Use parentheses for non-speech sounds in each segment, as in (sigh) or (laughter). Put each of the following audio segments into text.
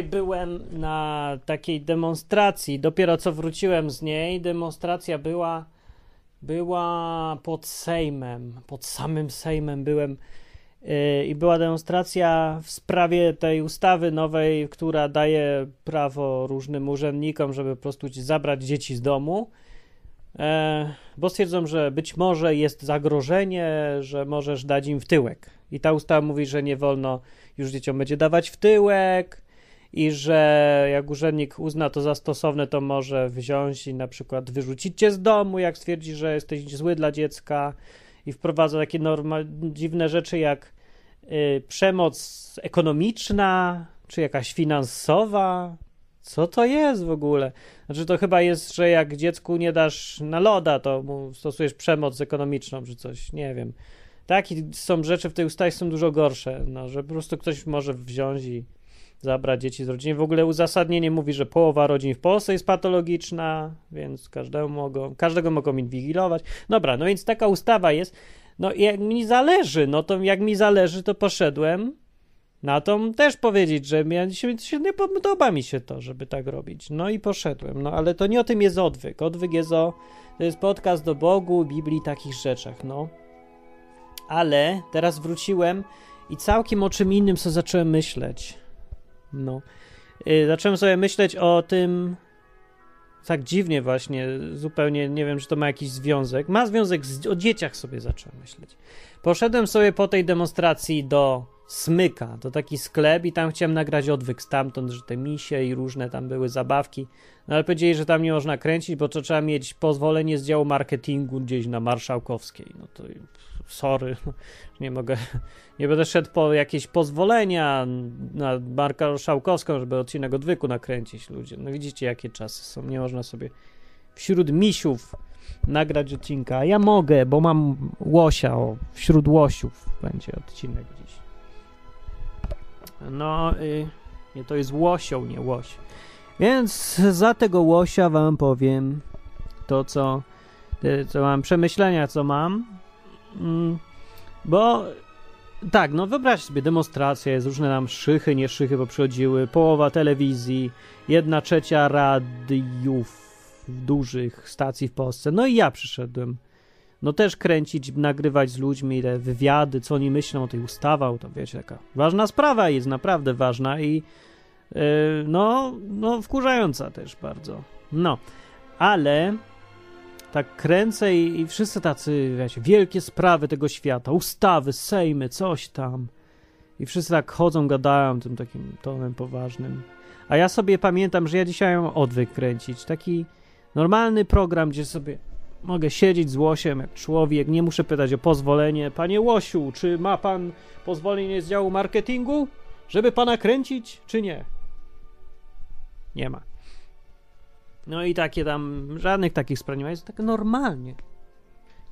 dzisiaj byłem na takiej demonstracji. Dopiero co wróciłem z niej. Demonstracja była, była pod Sejmem. Pod samym Sejmem byłem. Yy, I była demonstracja w sprawie tej ustawy nowej, która daje prawo różnym urzędnikom, żeby po prostu zabrać dzieci z domu. E, bo stwierdzą, że być może jest zagrożenie, że możesz dać im w tyłek. I ta ustawa mówi, że nie wolno już dzieciom będzie dawać w tyłek i że jak urzędnik uzna to za stosowne, to może wziąć i na przykład wyrzucić cię z domu, jak stwierdzi, że jesteś zły dla dziecka i wprowadza takie dziwne rzeczy jak y, przemoc ekonomiczna, czy jakaś finansowa. Co to jest w ogóle? Znaczy, to chyba jest, że jak dziecku nie dasz na loda, to mu stosujesz przemoc ekonomiczną, czy coś. Nie wiem. Tak, i są rzeczy w tej ustawie są dużo gorsze, no, że po prostu ktoś może wziąć i zabrać dzieci z rodziny. W ogóle uzasadnienie mówi, że połowa rodzin w Polsce jest patologiczna, więc każdego mogą, każdego mogą inwigilować. Dobra, no więc taka ustawa jest. No i jak mi zależy, no to jak mi zależy, to poszedłem na to też powiedzieć, że mi się, nie podoba mi się to, żeby tak robić. No i poszedłem. No ale to nie o tym jest odwyk. Odwyk jest o, to jest podcast do Bogu, Biblii, takich rzeczach, no ale teraz wróciłem i całkiem o czym innym sobie zacząłem myśleć. No. Yy, zacząłem sobie myśleć o tym. Tak dziwnie, właśnie, zupełnie nie wiem, czy to ma jakiś związek. Ma związek z, o dzieciach sobie zacząłem myśleć. Poszedłem sobie po tej demonstracji do Smyka, to taki sklep i tam chciałem nagrać odwyk stamtąd, że te misie i różne tam były zabawki, no ale powiedzieli, że tam nie można kręcić, bo to trzeba mieć pozwolenie z działu marketingu gdzieś na Marszałkowskiej, no to sorry, (laughs) nie mogę, (laughs) nie będę szedł po jakieś pozwolenia na Marka Szałkowską, żeby odcinek odwyku nakręcić ludzie. No widzicie, jakie czasy są. Nie można sobie wśród misiów nagrać odcinka. Ja mogę, bo mam łosia, o, wśród łosiów będzie odcinek dziś. No, y, to jest łosioł, nie łoś. Więc za tego łosia wam powiem to, co, co mam, przemyślenia, co mam Mm, bo tak, no wyobraź sobie demonstracje, jest różne nam szychy, nie szychy, bo przychodziły, połowa telewizji, jedna trzecia radiów dużych stacji w Polsce. No i ja przyszedłem. No też kręcić, nagrywać z ludźmi te wywiady, co oni myślą o tej ustawie, to wiecie, taka ważna sprawa jest, naprawdę ważna i yy, no, no wkurzająca też bardzo. No, ale tak kręcę i, i wszyscy tacy, wiecie, wielkie sprawy tego świata, ustawy, sejmy, coś tam. I wszyscy tak chodzą, gadają tym takim tonem poważnym. A ja sobie pamiętam, że ja dzisiaj mam odwyk kręcić. Taki normalny program, gdzie sobie mogę siedzieć z łosiem jak człowiek, nie muszę pytać o pozwolenie. Panie Łosiu, czy ma pan pozwolenie z działu marketingu, żeby pana kręcić, czy nie? Nie ma. No i takie tam, żadnych takich spraw nie ma, jest tak normalnie.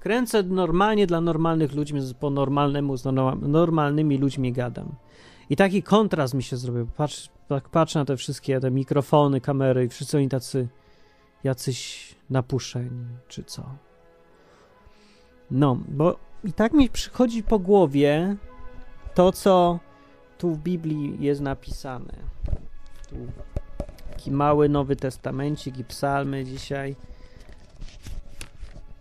Kręcę normalnie dla normalnych ludzi, po normalnemu, z normalnymi ludźmi gadam. I taki kontrast mi się zrobił. Patrz, tak patrzę na te wszystkie te mikrofony, kamery i wszyscy oni tacy jacyś napuszeni, czy co. No, bo i tak mi przychodzi po głowie to, co tu w Biblii jest napisane. Tu Taki mały Nowy Testamencik i psalmy dzisiaj.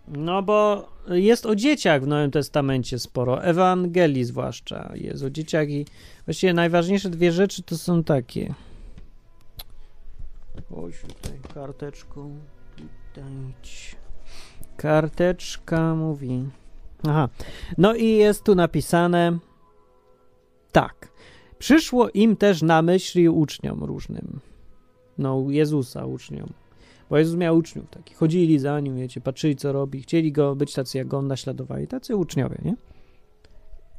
No bo jest o dzieciach w Nowym Testamencie sporo, Ewangelii zwłaszcza jest o dzieciach i właściwie najważniejsze dwie rzeczy to są takie. Oj, tutaj karteczką. Karteczka mówi. Aha. No i jest tu napisane tak. Przyszło im też na myśli uczniom różnym no, Jezusa uczniom. Bo Jezus miał uczniów takich. Chodzili za nim, wiecie, patrzyli, co robi, chcieli go być tacy, jak on naśladowali. Tacy uczniowie, nie?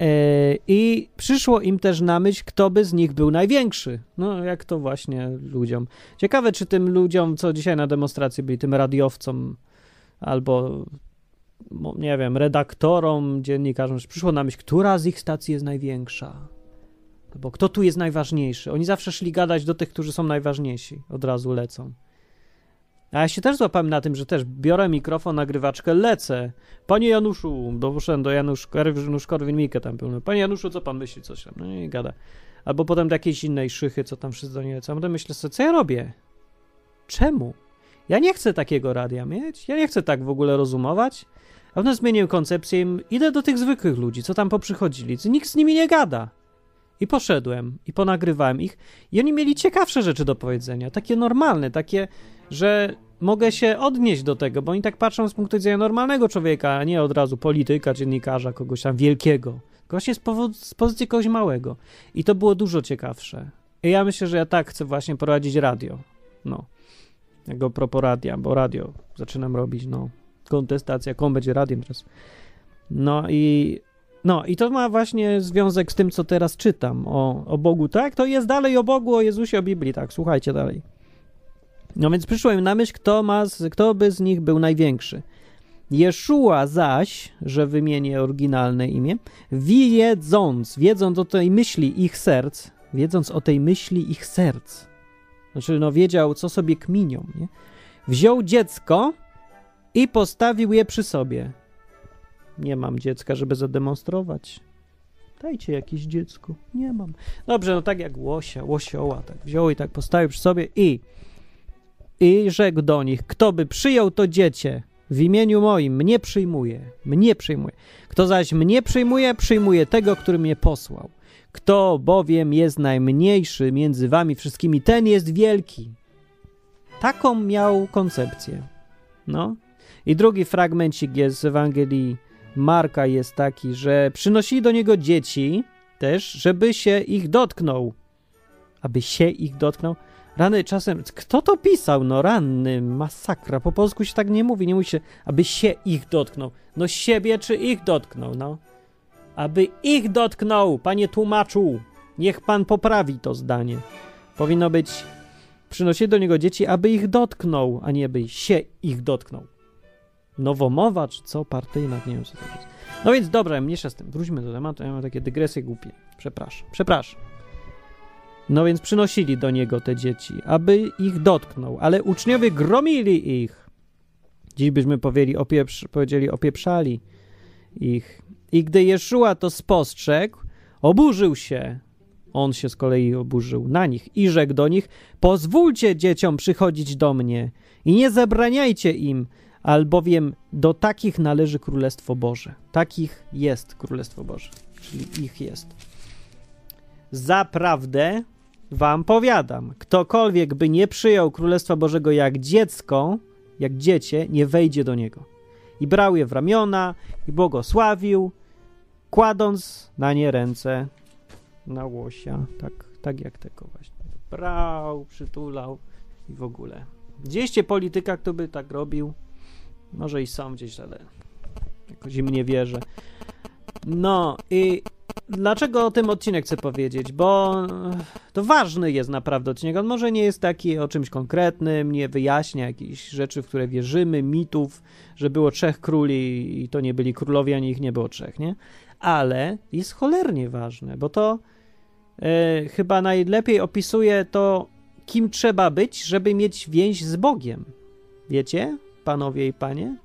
E, I przyszło im też na myśl, kto by z nich był największy. No, jak to właśnie ludziom. Ciekawe, czy tym ludziom, co dzisiaj na demonstracji byli, tym radiowcom albo, nie wiem, redaktorom, dziennikarzom, przyszło na myśl, która z ich stacji jest największa. Bo kto tu jest najważniejszy? Oni zawsze szli gadać do tych, którzy są najważniejsi. Od razu lecą. A ja się też złapałem na tym, że też biorę mikrofon, nagrywaczkę, lecę. Panie Januszu, doszedłem do Janusz, Janusz Korwin-Mikke tam pełno. Panie Januszu, co pan myśli? Coś tam, no i gada. albo potem do jakiejś innej szychy, co tam wszyscy do niej lecą. Potem myślę sobie, co ja robię? Czemu? Ja nie chcę takiego radia mieć, ja nie chcę tak w ogóle rozumować. A potem zmieniłem koncepcję idę do tych zwykłych ludzi, co tam poprzychodzili, nikt z nimi nie gada. I poszedłem i ponagrywałem ich i oni mieli ciekawsze rzeczy do powiedzenia, takie normalne, takie, że mogę się odnieść do tego, bo oni tak patrzą z punktu widzenia normalnego człowieka, a nie od razu polityka, dziennikarza, kogoś tam wielkiego. Gość jest z pozycji kogoś małego. I to było dużo ciekawsze. I ja myślę, że ja tak chcę właśnie prowadzić radio. No. Jako propos radia, bo radio zaczynam robić, no. Kontestacja, komu będzie radiem teraz. No i no i to ma właśnie związek z tym, co teraz czytam o, o Bogu, tak? To jest dalej o Bogu, o Jezusie, o Biblii, tak? Słuchajcie dalej. No więc przyszło im na myśl, kto, ma, kto by z nich był największy. Jeszua zaś, że wymienię oryginalne imię, wiedząc, wiedząc o tej myśli ich serc, wiedząc o tej myśli ich serc, znaczy no wiedział, co sobie kminią, nie? wziął dziecko i postawił je przy sobie. Nie mam dziecka, żeby zademonstrować. Dajcie jakieś dziecko. Nie mam. Dobrze, no tak jak łosia, łosioła, tak wziął i tak postawił przy sobie i i rzekł do nich, kto by przyjął to dziecię w imieniu moim, mnie przyjmuje, mnie przyjmuje. Kto zaś mnie przyjmuje, przyjmuje tego, który mnie posłał. Kto bowiem jest najmniejszy między wami wszystkimi, ten jest wielki. Taką miał koncepcję. No. I drugi fragmencik jest z Ewangelii Marka jest taki, że przynosili do niego dzieci też, żeby się ich dotknął. Aby się ich dotknął. Rany czasem. Kto to pisał? No ranny, masakra. Po polsku się tak nie mówi, nie mówi się, aby się ich dotknął. No siebie czy ich dotknął, no. Aby ich dotknął, panie tłumaczu. Niech pan poprawi to zdanie. Powinno być. Przynosili do niego dzieci, aby ich dotknął, a nie by się ich dotknął. Nowomowa, czy co? Partyjna, nie wiem co to jest. No więc dobra, mniejsza z tym. Wróćmy do tematu. Ja mam takie dygresje głupie. Przepraszam. Przepraszam. No więc przynosili do niego te dzieci, aby ich dotknął, ale uczniowie gromili ich. Dziś byśmy powiedzieli, opieprz, powiedzieli opieprzali ich. I gdy Jeszua to spostrzegł, oburzył się. On się z kolei oburzył na nich i rzekł do nich: Pozwólcie dzieciom przychodzić do mnie i nie zabraniajcie im, albowiem do takich należy Królestwo Boże. Takich jest Królestwo Boże, czyli ich jest. Zaprawdę wam powiadam, ktokolwiek by nie przyjął Królestwa Bożego jak dziecko, jak dziecię, nie wejdzie do niego. I brał je w ramiona i błogosławił, kładąc na nie ręce na łosia, tak, tak jak tego właśnie. Brał, przytulał i w ogóle. Gdzieście polityka, kto by tak robił? Może i są gdzieś, ale jakoś im nie wierzę. No i Dlaczego o tym odcinek chcę powiedzieć? Bo to ważny jest naprawdę odcinek. On może nie jest taki o czymś konkretnym, nie wyjaśnia jakichś rzeczy, w które wierzymy, mitów, że było trzech króli i to nie byli królowie, ani ich nie było trzech, nie? Ale jest cholernie ważne, bo to e, chyba najlepiej opisuje to, kim trzeba być, żeby mieć więź z Bogiem. Wiecie, panowie i panie?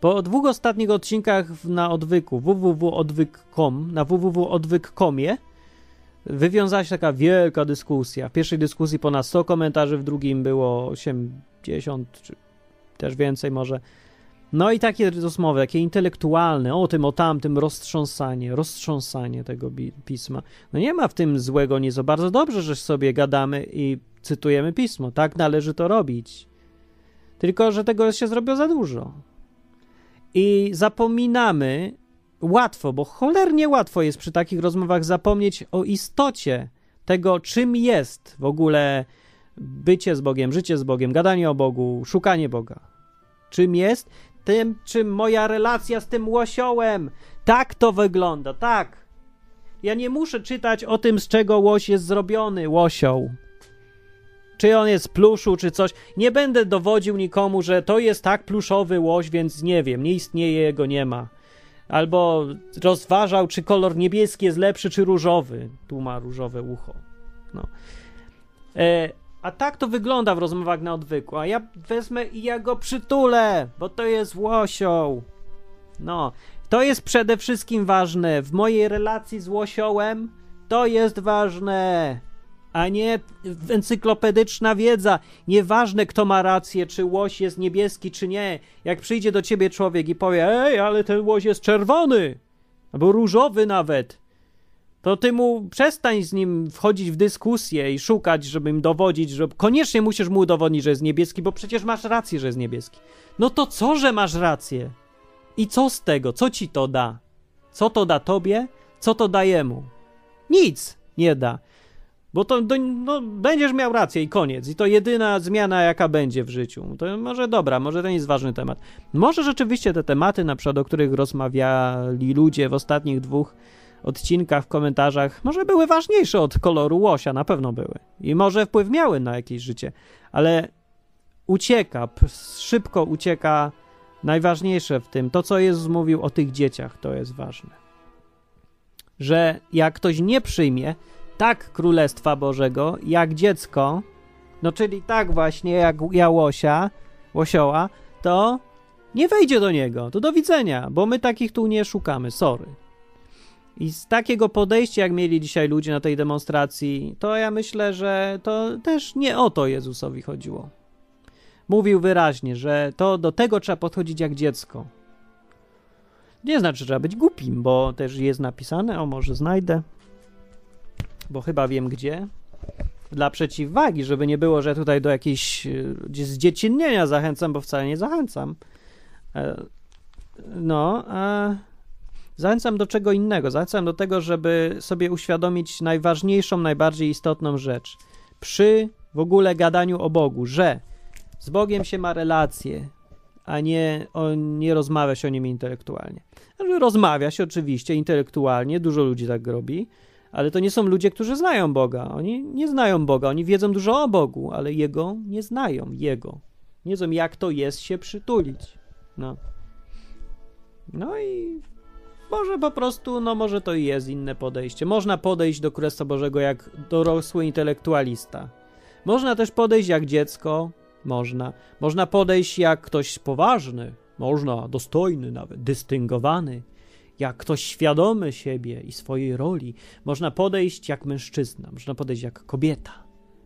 Po dwóch ostatnich odcinkach na odwyku www.odwyk.com, na www.odwyk.comie wywiązała się taka wielka dyskusja. W pierwszej dyskusji ponad 100 komentarzy, w drugim było 80 czy też więcej może. No i takie rozmowy, takie intelektualne, o tym, o tamtym, roztrząsanie, roztrząsanie tego pisma. No nie ma w tym złego, za bardzo dobrze, że sobie gadamy i cytujemy pismo. Tak należy to robić. Tylko, że tego się zrobiło za dużo. I zapominamy łatwo, bo cholernie łatwo jest przy takich rozmowach zapomnieć o istocie tego, czym jest w ogóle bycie z Bogiem, życie z Bogiem, gadanie o Bogu, szukanie Boga. Czym jest? Tym, czym moja relacja z tym łosiołem. Tak to wygląda, tak. Ja nie muszę czytać o tym, z czego łoś jest zrobiony, łosioł czy on jest pluszu, czy coś. Nie będę dowodził nikomu, że to jest tak pluszowy łoś, więc nie wiem, nie istnieje, jego nie ma. Albo rozważał, czy kolor niebieski jest lepszy, czy różowy. Tu ma różowe ucho. No. E, a tak to wygląda w rozmowach na odwyku. A ja wezmę i ja go przytulę, bo to jest łosioł. No. To jest przede wszystkim ważne. W mojej relacji z łosiołem To jest ważne, a nie encyklopedyczna wiedza. Nieważne, kto ma rację, czy łoś jest niebieski, czy nie. Jak przyjdzie do ciebie człowiek i powie, ej, ale ten łoś jest czerwony, albo różowy nawet, to ty mu przestań z nim wchodzić w dyskusję i szukać, żeby im dowodzić, że koniecznie musisz mu udowodnić, że jest niebieski, bo przecież masz rację, że jest niebieski. No to co, że masz rację? I co z tego? Co ci to da? Co to da tobie? Co to da jemu? Nic nie da. Bo to no, będziesz miał rację i koniec. I to jedyna zmiana, jaka będzie w życiu. To może dobra, może to nie jest ważny temat. Może rzeczywiście te tematy, na przykład, o których rozmawiali ludzie w ostatnich dwóch odcinkach, w komentarzach, może były ważniejsze od koloru łosia, na pewno były. I może wpływ miały na jakieś życie, ale ucieka, szybko ucieka najważniejsze w tym, to co Jezus mówił o tych dzieciach, to jest ważne. Że jak ktoś nie przyjmie tak Królestwa Bożego, jak dziecko, no czyli tak właśnie jak ja łosia, łosioła, to nie wejdzie do niego. To do widzenia, bo my takich tu nie szukamy, sorry. I z takiego podejścia, jak mieli dzisiaj ludzie na tej demonstracji, to ja myślę, że to też nie o to Jezusowi chodziło. Mówił wyraźnie, że to do tego trzeba podchodzić jak dziecko. Nie znaczy, że trzeba być głupim, bo też jest napisane, o może znajdę, bo chyba wiem gdzie. Dla przeciwwagi, żeby nie było, że tutaj do jakiejś e, zdziecinnienia zachęcam, bo wcale nie zachęcam. E, no, a Zachęcam do czego innego. Zachęcam do tego, żeby sobie uświadomić najważniejszą, najbardziej istotną rzecz. Przy w ogóle gadaniu o Bogu, że z Bogiem się ma relacje, a nie, o, nie rozmawia się o nim intelektualnie. Znaczy, rozmawia się oczywiście intelektualnie, dużo ludzi tak robi, ale to nie są ludzie, którzy znają Boga. Oni nie znają Boga, oni wiedzą dużo o Bogu, ale Jego nie znają, Jego. Nie wiedzą, jak to jest się przytulić. No. No i może po prostu, no może to jest inne podejście. Można podejść do Królestwa Bożego jak dorosły intelektualista. Można też podejść jak dziecko. Można. Można podejść jak ktoś poważny. Można, dostojny nawet, dystyngowany. Jak ktoś świadomy siebie i swojej roli. Można podejść jak mężczyzna. Można podejść jak kobieta.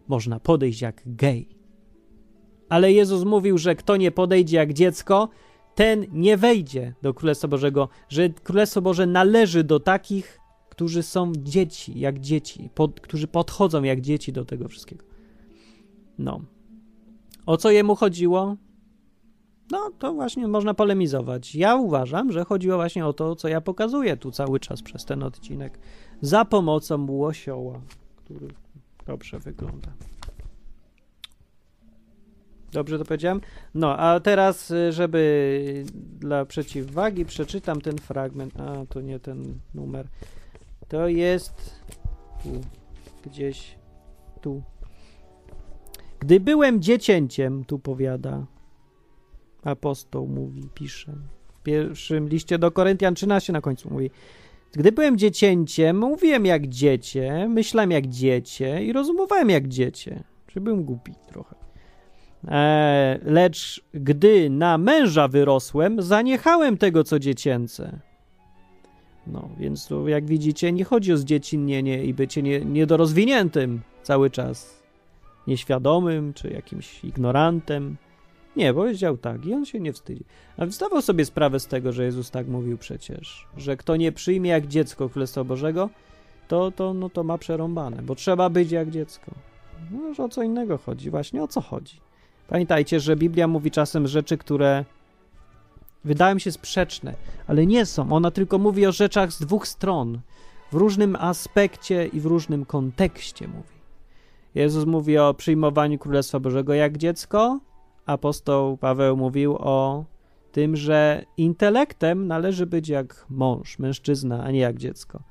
Można podejść jak gej. Ale Jezus mówił, że kto nie podejdzie jak dziecko, ten nie wejdzie do Królestwa Bożego, że Królestwo Boże należy do takich, którzy są dzieci, jak dzieci, pod, którzy podchodzą jak dzieci do tego wszystkiego. No. O co jemu chodziło? No, to właśnie można polemizować. Ja uważam, że chodziło właśnie o to, co ja pokazuję tu cały czas przez ten odcinek, za pomocą łosioła, który dobrze wygląda. Dobrze to powiedziałem? No, a teraz, y, żeby dla przeciwwagi przeczytam ten fragment. A, to nie ten numer. To jest tu, gdzieś tu. Gdy byłem dziecięciem, tu powiada apostoł, mówi, pisze. W pierwszym liście do Koryntian 13 na końcu mówi. Gdy byłem dziecięciem, mówiłem jak dziecię, myślałem jak dziecię i rozumowałem jak dziecię. Czy byłem głupi trochę. E, lecz gdy na męża wyrosłem, zaniechałem tego, co dziecięce. No, więc tu, jak widzicie, nie chodzi o zdziecinnienie i bycie nie, niedorozwiniętym cały czas, nieświadomym czy jakimś ignorantem. Nie, powiedział tak i on się nie wstydzi. A zdawał sobie sprawę z tego, że Jezus tak mówił przecież, że kto nie przyjmie jak dziecko Królestwa Bożego, to, to, no, to ma przerąbane, bo trzeba być jak dziecko. No, o co innego chodzi, właśnie o co chodzi. Pamiętajcie, że Biblia mówi czasem rzeczy, które wydają się sprzeczne, ale nie są. Ona tylko mówi o rzeczach z dwóch stron, w różnym aspekcie i w różnym kontekście mówi. Jezus mówi o przyjmowaniu Królestwa Bożego jak dziecko, apostoł Paweł mówił o tym, że intelektem należy być jak mąż, mężczyzna, a nie jak dziecko.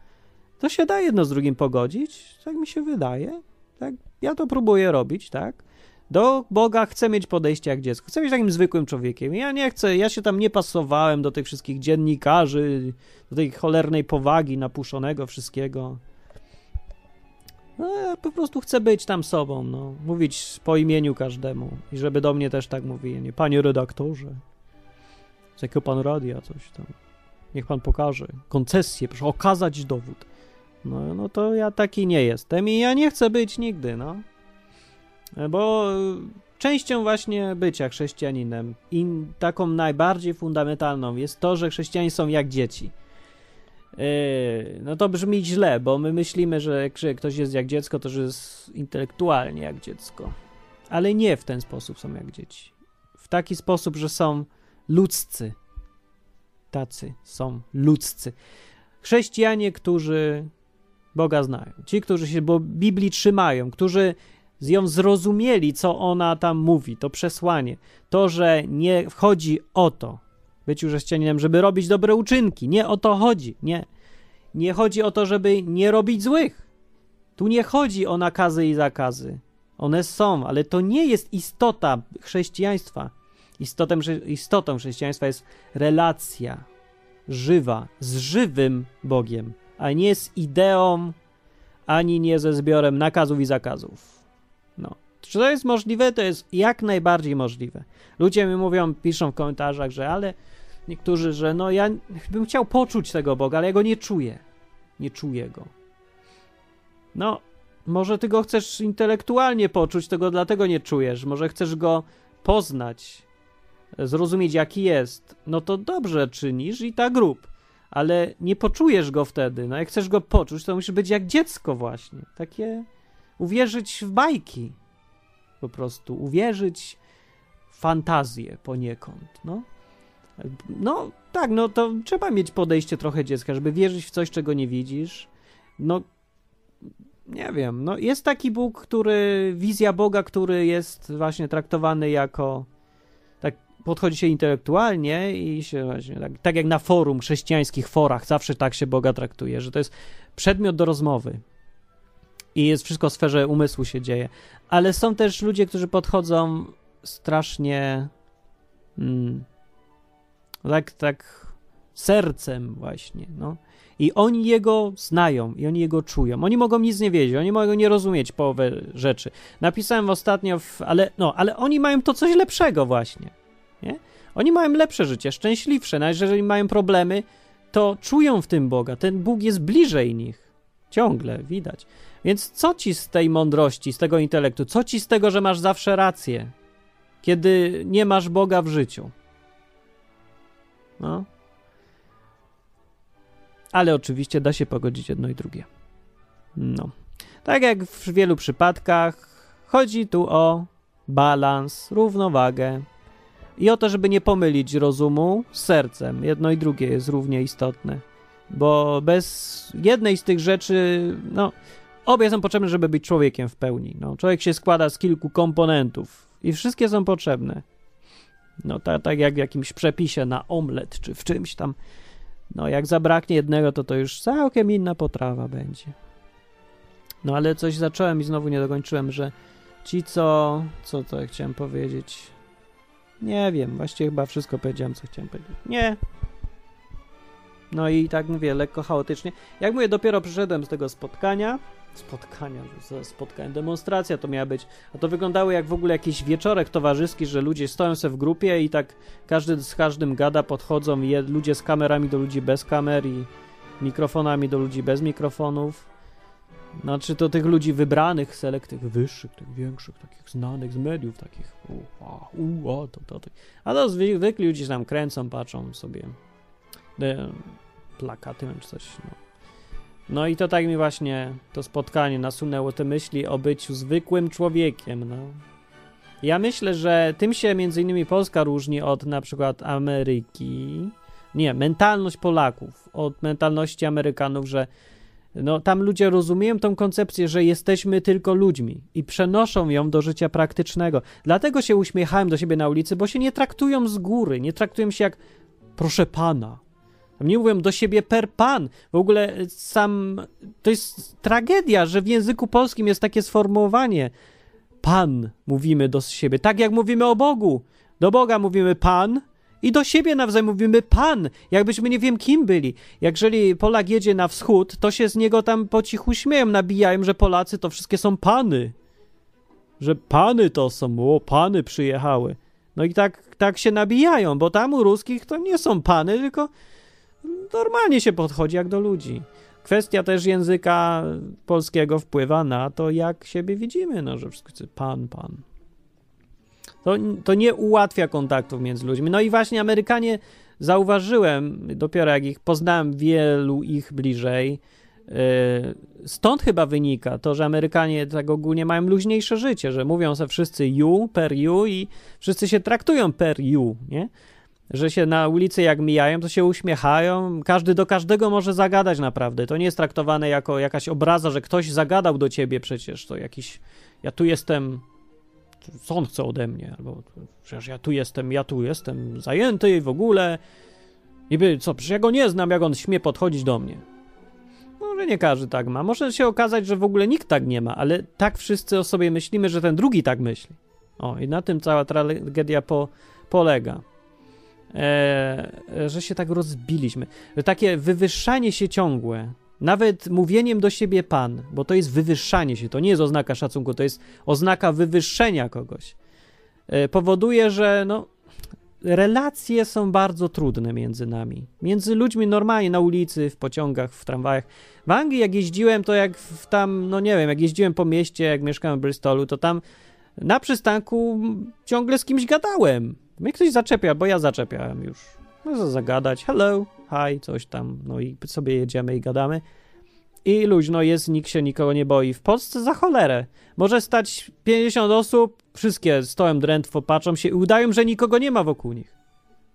To się da jedno z drugim pogodzić, tak mi się wydaje. Tak, ja to próbuję robić, tak? Do Boga chcę mieć podejście jak dziecko. Chcę być takim zwykłym człowiekiem. Ja nie chcę, ja się tam nie pasowałem do tych wszystkich dziennikarzy, do tej cholernej powagi napuszonego wszystkiego. No, ja po prostu chcę być tam sobą, no. Mówić po imieniu każdemu. I żeby do mnie też tak mówili, nie panie redaktorze. Z jakiego pan radia coś tam. Niech pan pokaże. Koncesję, proszę okazać dowód. No, no to ja taki nie jestem i ja nie chcę być nigdy, no. Bo częścią właśnie bycia chrześcijaninem i taką najbardziej fundamentalną jest to, że chrześcijanie są jak dzieci. Yy, no to brzmi źle, bo my myślimy, że jak ktoś jest jak dziecko, to że jest intelektualnie jak dziecko. Ale nie w ten sposób są jak dzieci. W taki sposób, że są ludzcy. Tacy są ludzcy. Chrześcijanie, którzy Boga znają. Ci, którzy się bo Biblii trzymają, którzy ją zrozumieli, co ona tam mówi, to przesłanie. To, że nie chodzi o to, byciu chrześcijaninem, żeby robić dobre uczynki. Nie o to chodzi. Nie. Nie chodzi o to, żeby nie robić złych. Tu nie chodzi o nakazy i zakazy. One są, ale to nie jest istota chrześcijaństwa. Istotem, istotą chrześcijaństwa jest relacja żywa z żywym Bogiem, a nie z ideą, ani nie ze zbiorem nakazów i zakazów. No. Czy to jest możliwe? To jest jak najbardziej możliwe. Ludzie mi mówią, piszą w komentarzach, że ale niektórzy, że no ja bym chciał poczuć tego Boga, ale ja go nie czuję. Nie czuję go. No, może ty go chcesz intelektualnie poczuć, tego dlatego nie czujesz. Może chcesz go poznać, zrozumieć jaki jest. No to dobrze czynisz i tak rób. Ale nie poczujesz go wtedy. No jak chcesz go poczuć, to musi być jak dziecko właśnie. Takie uwierzyć w bajki. Po prostu uwierzyć fantazję poniekąd. No. No tak, no to trzeba mieć podejście trochę dziecka, żeby wierzyć w coś, czego nie widzisz. No nie wiem, no jest taki Bóg, który, wizja Boga, który jest właśnie traktowany jako, tak podchodzi się intelektualnie i się właśnie, tak, tak jak na forum, chrześcijańskich forach, zawsze tak się Boga traktuje, że to jest przedmiot do rozmowy i jest wszystko w sferze umysłu się dzieje. Ale są też ludzie, którzy podchodzą strasznie mm, tak, tak sercem właśnie, no. I oni jego znają, i oni jego czują. Oni mogą nic nie wiedzieć, oni mogą nie rozumieć połowę rzeczy. Napisałem ostatnio, w, ale, no, ale oni mają to coś lepszego właśnie, nie? Oni mają lepsze życie, szczęśliwsze, nawet jeżeli mają problemy, to czują w tym Boga. Ten Bóg jest bliżej nich. Ciągle, widać. Więc co ci z tej mądrości, z tego intelektu? Co ci z tego, że masz zawsze rację, kiedy nie masz Boga w życiu? No. Ale oczywiście da się pogodzić jedno i drugie. No. Tak jak w wielu przypadkach, chodzi tu o balans, równowagę i o to, żeby nie pomylić rozumu z sercem. Jedno i drugie jest równie istotne, bo bez jednej z tych rzeczy, no, Obie są potrzebne, żeby być człowiekiem w pełni. No, człowiek się składa z kilku komponentów i wszystkie są potrzebne. No, tak, tak jak w jakimś przepisie na omlet czy w czymś tam. No, jak zabraknie jednego, to to już całkiem inna potrawa będzie. No, ale coś zacząłem i znowu nie dokończyłem, że ci, co. Co to chciałem powiedzieć? Nie wiem, właściwie chyba wszystko powiedziałem, co chciałem powiedzieć. Nie. No i tak mówię, lekko chaotycznie. Jak mówię, dopiero przyszedłem z tego spotkania spotkania, spotkania, demonstracja to miała być, a to wyglądało jak w ogóle jakiś wieczorek towarzyski, że ludzie stoją sobie w grupie i tak każdy z każdym gada, podchodzą je, ludzie z kamerami do ludzi bez kamer i mikrofonami do ludzi bez mikrofonów. Znaczy to tych ludzi wybranych, selek, tych wyższych, tych większych, takich znanych z mediów, takich ua, ua, to, to, to. A to zwykli ludzie tam kręcą, patrzą sobie de, plakaty czy coś, no. No i to tak mi właśnie to spotkanie nasunęło te myśli o byciu zwykłym człowiekiem, no. Ja myślę, że tym się między innymi Polska różni od na przykład Ameryki. Nie, mentalność Polaków od mentalności Amerykanów, że no, tam ludzie rozumieją tą koncepcję, że jesteśmy tylko ludźmi i przenoszą ją do życia praktycznego. Dlatego się uśmiechałem do siebie na ulicy, bo się nie traktują z góry, nie traktują się jak proszę pana, nie mówią do siebie per pan. W ogóle sam. To jest tragedia, że w języku polskim jest takie sformułowanie. Pan mówimy do siebie. Tak jak mówimy o Bogu. Do Boga mówimy pan, i do siebie nawzajem mówimy pan, jakbyśmy nie wiem kim byli. Jeżeli Polak jedzie na wschód, to się z niego tam po cichu śmieją, nabijają, że Polacy to wszystkie są pany. Że pany to są, o, pany przyjechały. No i tak, tak się nabijają, bo tam u ruskich to nie są pany, tylko normalnie się podchodzi jak do ludzi. kwestia też języka polskiego wpływa na to, jak siebie widzimy, no, że wszystko pan, pan. To, to nie ułatwia kontaktów między ludźmi. No i właśnie Amerykanie zauważyłem, dopiero jak ich poznałem wielu ich bliżej, yy, stąd chyba wynika to, że Amerykanie tak ogólnie mają luźniejsze życie, że mówią sobie wszyscy you, per you i wszyscy się traktują per you, nie? Że się na ulicy jak mijają, to się uśmiechają, każdy do każdego może zagadać naprawdę. To nie jest traktowane jako jakaś obraza, że ktoś zagadał do ciebie przecież, to jakiś, ja tu jestem co on chce ode mnie, albo przecież ja tu jestem, ja tu jestem zajęty i w ogóle. I by, co, przecież ja go nie znam, jak on śmie podchodzić do mnie. Może nie każdy tak ma. Może się okazać, że w ogóle nikt tak nie ma, ale tak wszyscy o sobie myślimy, że ten drugi tak myśli. O, i na tym cała tragedia po, polega. E, że się tak rozbiliśmy. Że takie wywyższanie się ciągłe, nawet mówieniem do siebie pan, bo to jest wywyższanie się, to nie jest oznaka szacunku, to jest oznaka wywyższenia kogoś, e, powoduje, że no, relacje są bardzo trudne między nami. Między ludźmi normalnie na ulicy, w pociągach, w tramwajach. W Anglii, jak jeździłem, to jak w tam, no nie wiem, jak jeździłem po mieście, jak mieszkałem w Bristolu, to tam na przystanku ciągle z kimś gadałem. Mnie ktoś zaczepia, bo ja zaczepiałem już. Można zagadać, hello, hi, coś tam, no i sobie jedziemy i gadamy. I luźno jest, nikt się nikogo nie boi. W Polsce za cholerę. Może stać 50 osób, wszystkie stoją drętwo, patrzą się i udają, że nikogo nie ma wokół nich.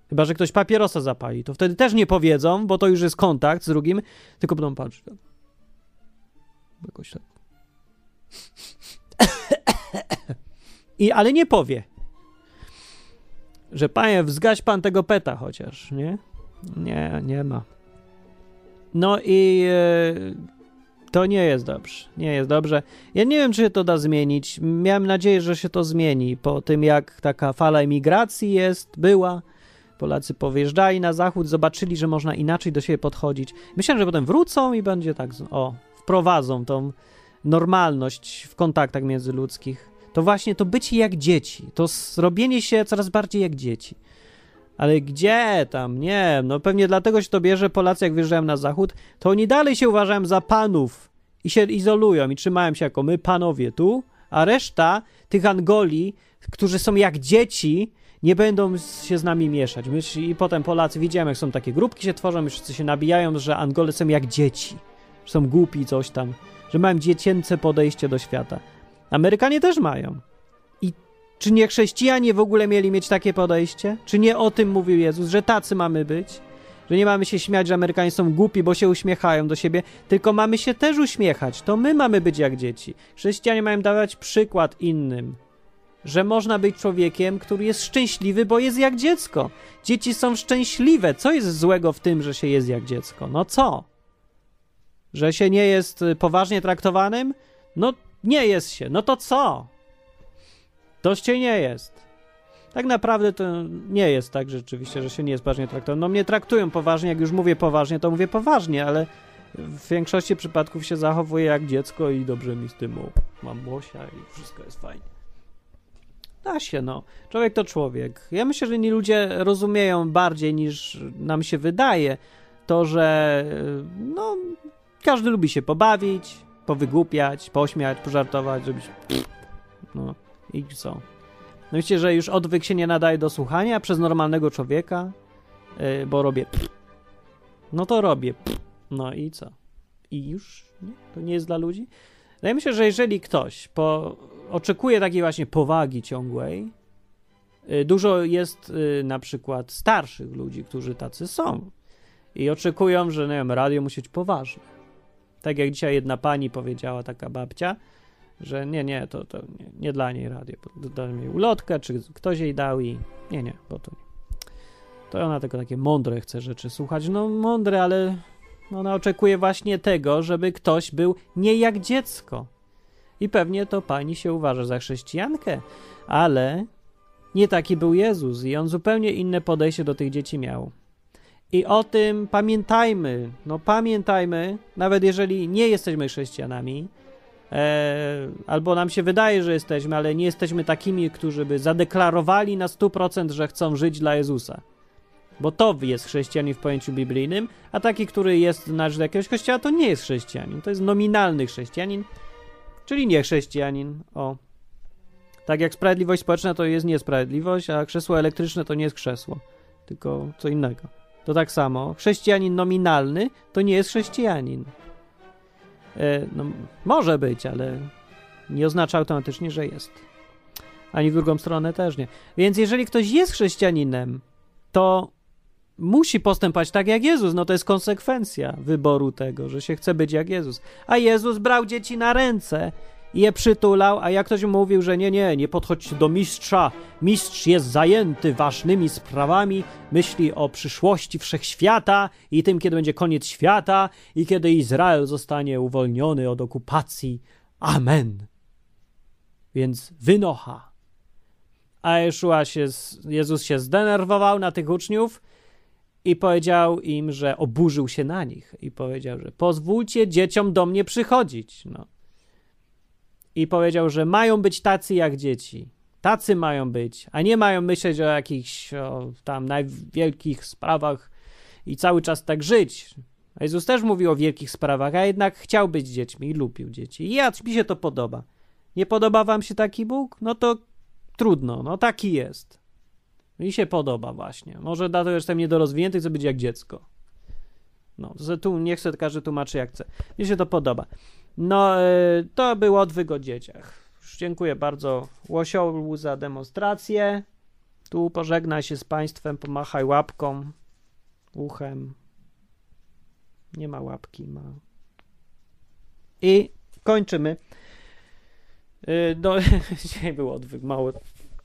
Chyba, że ktoś papierosa zapali. To wtedy też nie powiedzą, bo to już jest kontakt z drugim, tylko będą patrzeć. Jakoś tak. (coughs) I, ale nie powie, że panie, wzgaś pan tego peta chociaż, nie? Nie, nie ma. No i e, to nie jest dobrze. Nie jest dobrze. Ja nie wiem, czy się to da zmienić. Miałem nadzieję, że się to zmieni po tym, jak taka fala emigracji jest, była. Polacy powyjeżdżali na zachód, zobaczyli, że można inaczej do siebie podchodzić. Myślałem, że potem wrócą i będzie tak, o, wprowadzą tą normalność w kontaktach międzyludzkich. To właśnie to bycie jak dzieci, to zrobienie się coraz bardziej jak dzieci. Ale gdzie tam? Nie, no pewnie dlatego się to bierze. Polacy, jak wyjeżdżają na zachód, to oni dalej się uważają za panów i się izolują i trzymają się jako my, panowie tu, a reszta tych Angoli, którzy są jak dzieci, nie będą się z nami mieszać. My, I potem Polacy, widziałem, jak są takie grupki się tworzą i wszyscy się nabijają, że Angole są jak dzieci, że są głupi, coś tam, że mają dziecięce podejście do świata. Amerykanie też mają. Czy nie chrześcijanie w ogóle mieli mieć takie podejście? Czy nie o tym mówił Jezus, że tacy mamy być? Że nie mamy się śmiać, że Amerykanie są głupi, bo się uśmiechają do siebie, tylko mamy się też uśmiechać. To my mamy być jak dzieci. Chrześcijanie mają dawać przykład innym. Że można być człowiekiem, który jest szczęśliwy, bo jest jak dziecko. Dzieci są szczęśliwe. Co jest złego w tym, że się jest jak dziecko? No co? Że się nie jest poważnie traktowanym? No nie jest się. No to co? Toście nie jest. Tak naprawdę to nie jest tak rzeczywiście, że się nie jest poważnie traktowane. No mnie traktują poważnie, jak już mówię poważnie, to mówię poważnie, ale w większości przypadków się zachowuję jak dziecko i dobrze mi z tym mam łosia i wszystko jest fajnie. Da się, no. Człowiek to człowiek. Ja myślę, że inni ludzie rozumieją bardziej niż nam się wydaje to, że no, każdy lubi się pobawić, powygłupiać, pośmiać, pożartować, zrobić no. I co? No wiecie, że już odwyk się nie nadaje do słuchania przez normalnego człowieka, yy, bo robię no to robię no i co? I już nie? To nie jest dla ludzi? Wydaje mi się, że jeżeli ktoś po, oczekuje takiej właśnie powagi ciągłej, yy, dużo jest yy, na przykład starszych ludzi, którzy tacy są i oczekują, że nie wiem, radio musi być poważne. Tak jak dzisiaj jedna pani powiedziała, taka babcia, że nie, nie, to, to nie, nie dla niej radio. Dałem jej ulotkę, czy ktoś jej dał i nie, nie, bo to nie. To ona tylko takie mądre chce rzeczy słuchać. No mądre, ale ona oczekuje właśnie tego, żeby ktoś był nie jak dziecko. I pewnie to pani się uważa za chrześcijankę, ale nie taki był Jezus i on zupełnie inne podejście do tych dzieci miał. I o tym pamiętajmy, no pamiętajmy, nawet jeżeli nie jesteśmy chrześcijanami, E, albo nam się wydaje, że jesteśmy, ale nie jesteśmy takimi, którzy by zadeklarowali na 100%, że chcą żyć dla Jezusa. Bo to jest chrześcijanin w pojęciu biblijnym, a taki, który jest należy do jakiegoś kościoła, to nie jest chrześcijanin. To jest nominalny chrześcijanin, czyli nie chrześcijanin. O. Tak jak sprawiedliwość społeczna to jest niesprawiedliwość, a krzesło elektryczne to nie jest krzesło, tylko co innego. To tak samo. Chrześcijanin nominalny to nie jest chrześcijanin. E, no, może być, ale nie oznacza automatycznie, że jest. Ani w drugą stronę też nie. Więc jeżeli ktoś jest chrześcijaninem, to musi postępować tak jak Jezus. No to jest konsekwencja wyboru tego, że się chce być jak Jezus. A Jezus brał dzieci na ręce je przytulał, a jak ktoś mówił, że nie, nie, nie podchodźcie do mistrza, mistrz jest zajęty ważnymi sprawami, myśli o przyszłości wszechświata i tym, kiedy będzie koniec świata i kiedy Izrael zostanie uwolniony od okupacji. Amen. Więc wynocha. A Jeszua się, Jezus się zdenerwował na tych uczniów i powiedział im, że oburzył się na nich i powiedział, że pozwólcie dzieciom do mnie przychodzić. No. I powiedział, że mają być tacy jak dzieci. Tacy mają być, a nie mają myśleć o jakichś o, tam najwielkich sprawach i cały czas tak żyć. A Jezus też mówił o wielkich sprawach, a jednak chciał być dziećmi i lubił dzieci. I ja, mi się to podoba. Nie podoba wam się taki Bóg? No to trudno, no taki jest. Mi się podoba właśnie. Może dlatego, że jestem niedorozwinięty, chcę być jak dziecko. No, tu nie chcę, każdy tłumaczy jak chce. Mi się to podoba. No, e, to był odwyk o dzieciach. Dziękuję bardzo Łosiołu za demonstrację. Tu pożegnaj się z państwem, pomachaj łapką, uchem. Nie ma łapki, ma. I kończymy. E, no, (laughs) dzisiaj był odwyk mało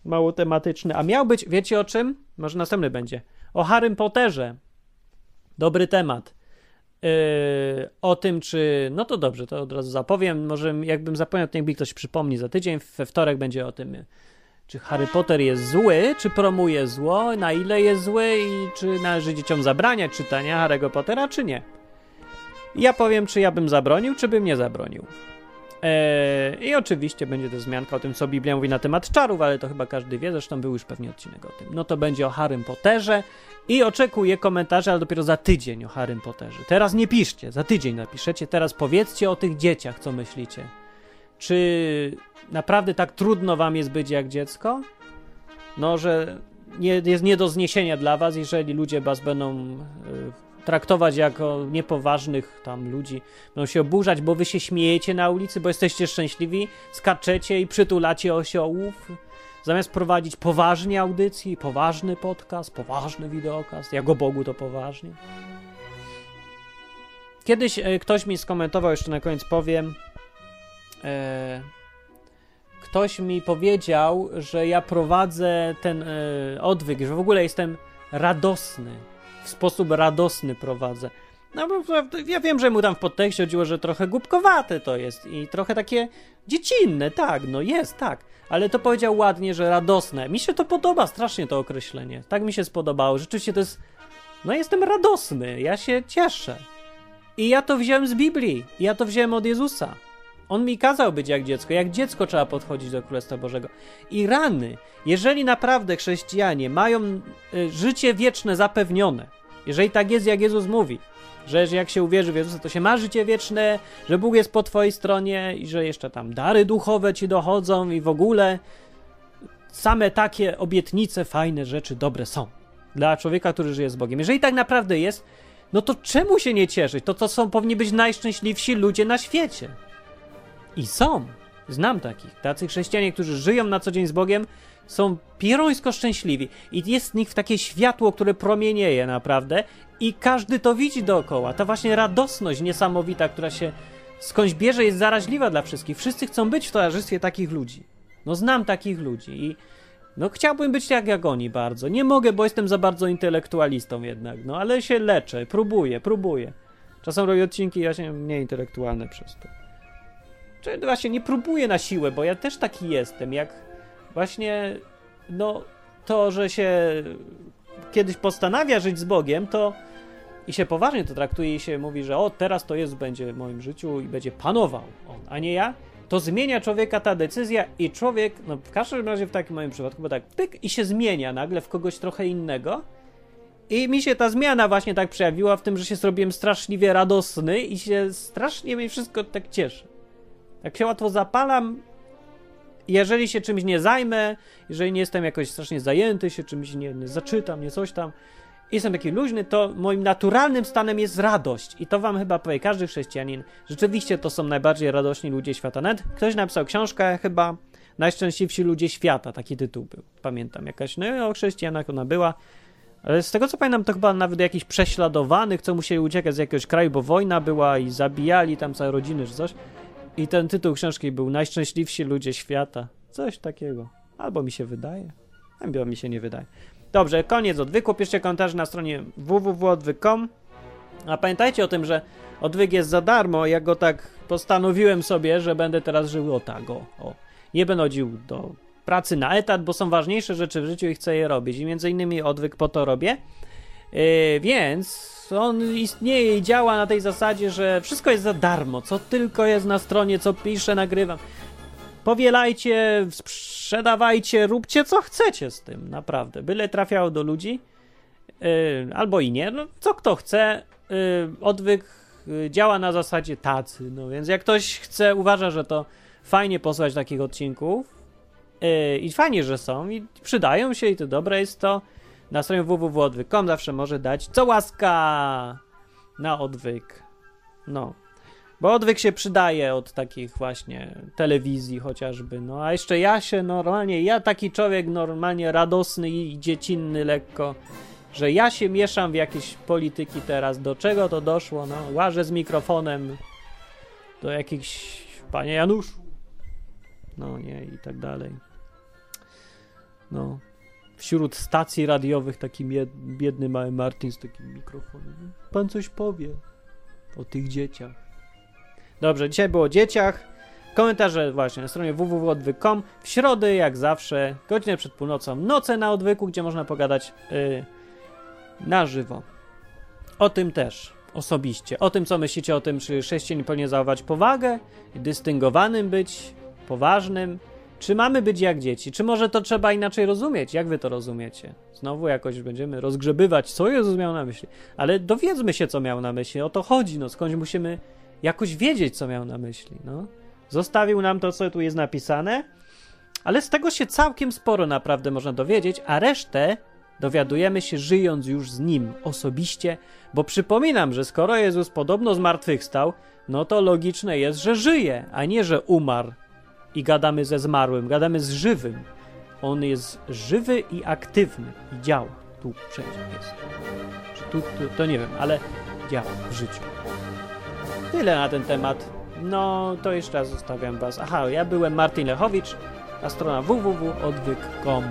mało tematyczny. A miał być, wiecie o czym? Może następny będzie. O Harrym Potterze. Dobry temat. Yy, o tym, czy. No to dobrze, to od razu zapowiem. Może jakbym zapomniał, to niech mi ktoś przypomni za tydzień. We wtorek będzie o tym, czy Harry Potter jest zły, czy promuje zło, na ile jest zły i czy należy dzieciom zabraniać czytania Harry'ego Pottera, czy nie. Ja powiem, czy ja bym zabronił, czy bym nie zabronił. Eee, I oczywiście będzie to zmianka o tym, co Biblia mówi na temat czarów, ale to chyba każdy wie, zresztą był już pewnie odcinek o tym. No to będzie o Harrym Potterze i oczekuję komentarzy, ale dopiero za tydzień o Harrym Potterze. Teraz nie piszcie, za tydzień napiszecie, teraz powiedzcie o tych dzieciach, co myślicie. Czy naprawdę tak trudno wam jest być jak dziecko? No, że nie, jest nie do zniesienia dla was, jeżeli ludzie was będą y, traktować jako niepoważnych tam ludzi. Będą się oburzać, bo wy się śmiejecie na ulicy, bo jesteście szczęśliwi, skaczecie i przytulacie osiołów. Zamiast prowadzić poważnie audycji, poważny podcast, poważny wideokast, jak o Bogu to poważnie. Kiedyś e, ktoś mi skomentował, jeszcze na koniec powiem, e, ktoś mi powiedział, że ja prowadzę ten e, odwyk, że w ogóle jestem radosny w sposób radosny prowadzę. No bo ja wiem, że mu tam w podtekście chodziło, że trochę głupkowate to jest i trochę takie dziecinne, tak, no jest, tak. Ale to powiedział ładnie, że radosne. Mi się to podoba, strasznie to określenie. Tak mi się spodobało. Rzeczywiście to jest. No jestem radosny, ja się cieszę. I ja to wziąłem z Biblii, ja to wziąłem od Jezusa. On mi kazał być jak dziecko. Jak dziecko trzeba podchodzić do Królestwa Bożego. I rany, jeżeli naprawdę chrześcijanie mają y, życie wieczne zapewnione, jeżeli tak jest, jak Jezus mówi, że jak się uwierzy w Jezusa, to się ma życie wieczne, że Bóg jest po twojej stronie i że jeszcze tam dary duchowe ci dochodzą i w ogóle same takie obietnice, fajne rzeczy, dobre są dla człowieka, który żyje z Bogiem. Jeżeli tak naprawdę jest, no to czemu się nie cieszyć? To to są powinni być najszczęśliwsi ludzie na świecie. I są. Znam takich. Tacy chrześcijanie, którzy żyją na co dzień z Bogiem, są pierońsko szczęśliwi. I jest w nich takie światło, które promienieje naprawdę. I każdy to widzi dookoła. Ta właśnie radosność niesamowita, która się skądś bierze, jest zaraźliwa dla wszystkich. Wszyscy chcą być w towarzystwie takich ludzi. No znam takich ludzi i no chciałbym być tak jak oni bardzo. Nie mogę, bo jestem za bardzo intelektualistą jednak. No ale się leczę, próbuję, próbuję. Czasem robię odcinki właśnie mniej intelektualne przez to. Czy właśnie nie próbuję na siłę, bo ja też taki jestem, jak właśnie no to, że się kiedyś postanawia żyć z Bogiem, to i się poważnie to traktuje i się mówi, że o, teraz to jest, będzie w moim życiu i będzie panował on, a nie ja, to zmienia człowieka ta decyzja i człowiek, no w każdym razie w takim moim przypadku, bo tak pyk i się zmienia nagle w kogoś trochę innego I mi się ta zmiana właśnie tak przejawiła w tym, że się zrobiłem straszliwie radosny i się strasznie mi wszystko tak cieszy. Jak się łatwo zapalam, jeżeli się czymś nie zajmę, jeżeli nie jestem jakoś strasznie zajęty, się czymś nie, nie zaczytam, nie coś tam, jestem taki luźny, to moim naturalnym stanem jest radość. I to wam chyba powie każdy chrześcijanin. Rzeczywiście to są najbardziej radośni ludzie świata. Nawet ktoś napisał książkę chyba Najszczęśliwsi ludzie świata, taki tytuł był. Pamiętam jakaś, no o chrześcijanach ona była. Ale z tego co pamiętam, to chyba nawet jakichś prześladowanych, co musieli uciekać z jakiegoś kraju, bo wojna była i zabijali tam całe rodziny czy coś. I ten tytuł książki był Najszczęśliwsi ludzie świata. Coś takiego. Albo mi się wydaje. Albo mi się nie wydaje. Dobrze, koniec odwyku. Piszcie komentarze na stronie www.odwyk.com. A pamiętajcie o tym, że odwyk jest za darmo. Ja go tak postanowiłem sobie, że będę teraz żył o tak, o, o. Nie będę chodził do pracy na etat, bo są ważniejsze rzeczy w życiu i chcę je robić. I między innymi odwyk po to robię. Yy, więc on istnieje i działa na tej zasadzie, że wszystko jest za darmo. Co tylko jest na stronie, co piszę, nagrywam. Powielajcie, sprzedawajcie, róbcie co chcecie z tym, naprawdę. Byle trafiało do ludzi, yy, albo i nie, no co kto chce. Yy, odwyk działa na zasadzie tacy, no więc jak ktoś chce, uważa, że to fajnie posłać takich odcinków i fajnie, że są i przydają się i to dobre jest to, na stronie www.odwyk.com zawsze może dać co łaska na odwyk. No. Bo odwyk się przydaje od takich właśnie telewizji chociażby. No a jeszcze ja się normalnie, ja taki człowiek normalnie radosny i dziecinny lekko, że ja się mieszam w jakieś polityki teraz. Do czego to doszło? No, łażę z mikrofonem do jakichś panie Januszu. No nie i tak dalej. No. Wśród stacji radiowych taki biedny mały Martin z takim mikrofonem. Pan coś powie o tych dzieciach. Dobrze, dzisiaj było o dzieciach. Komentarze właśnie na stronie www.odwyk.com. W środę, jak zawsze, godzinę przed północą, noce na odwyku, gdzie można pogadać yy, na żywo. O tym też osobiście. O tym, co myślicie o tym, czy chrześcijanin powinien zachować powagę, dystyngowanym być, poważnym, czy mamy być jak dzieci? Czy może to trzeba inaczej rozumieć? Jak wy to rozumiecie? Znowu jakoś będziemy rozgrzebywać, co Jezus miał na myśli. Ale dowiedzmy się, co miał na myśli. O to chodzi, no skądś musimy jakoś wiedzieć, co miał na myśli. No. Zostawił nam to, co tu jest napisane, ale z tego się całkiem sporo naprawdę można dowiedzieć, a resztę dowiadujemy się żyjąc już z nim osobiście, bo przypominam, że skoro Jezus podobno zmartwychwstał, no to logiczne jest, że żyje, a nie, że umarł i gadamy ze zmarłym, gadamy z żywym. On jest żywy i aktywny i działa. Tu wszędzie jest. Czy tu, tu, to nie wiem, ale działa w życiu. Tyle na ten temat. No, to jeszcze raz zostawiam Was. Aha, ja byłem Martin Lechowicz, a strona www.odwyk.com.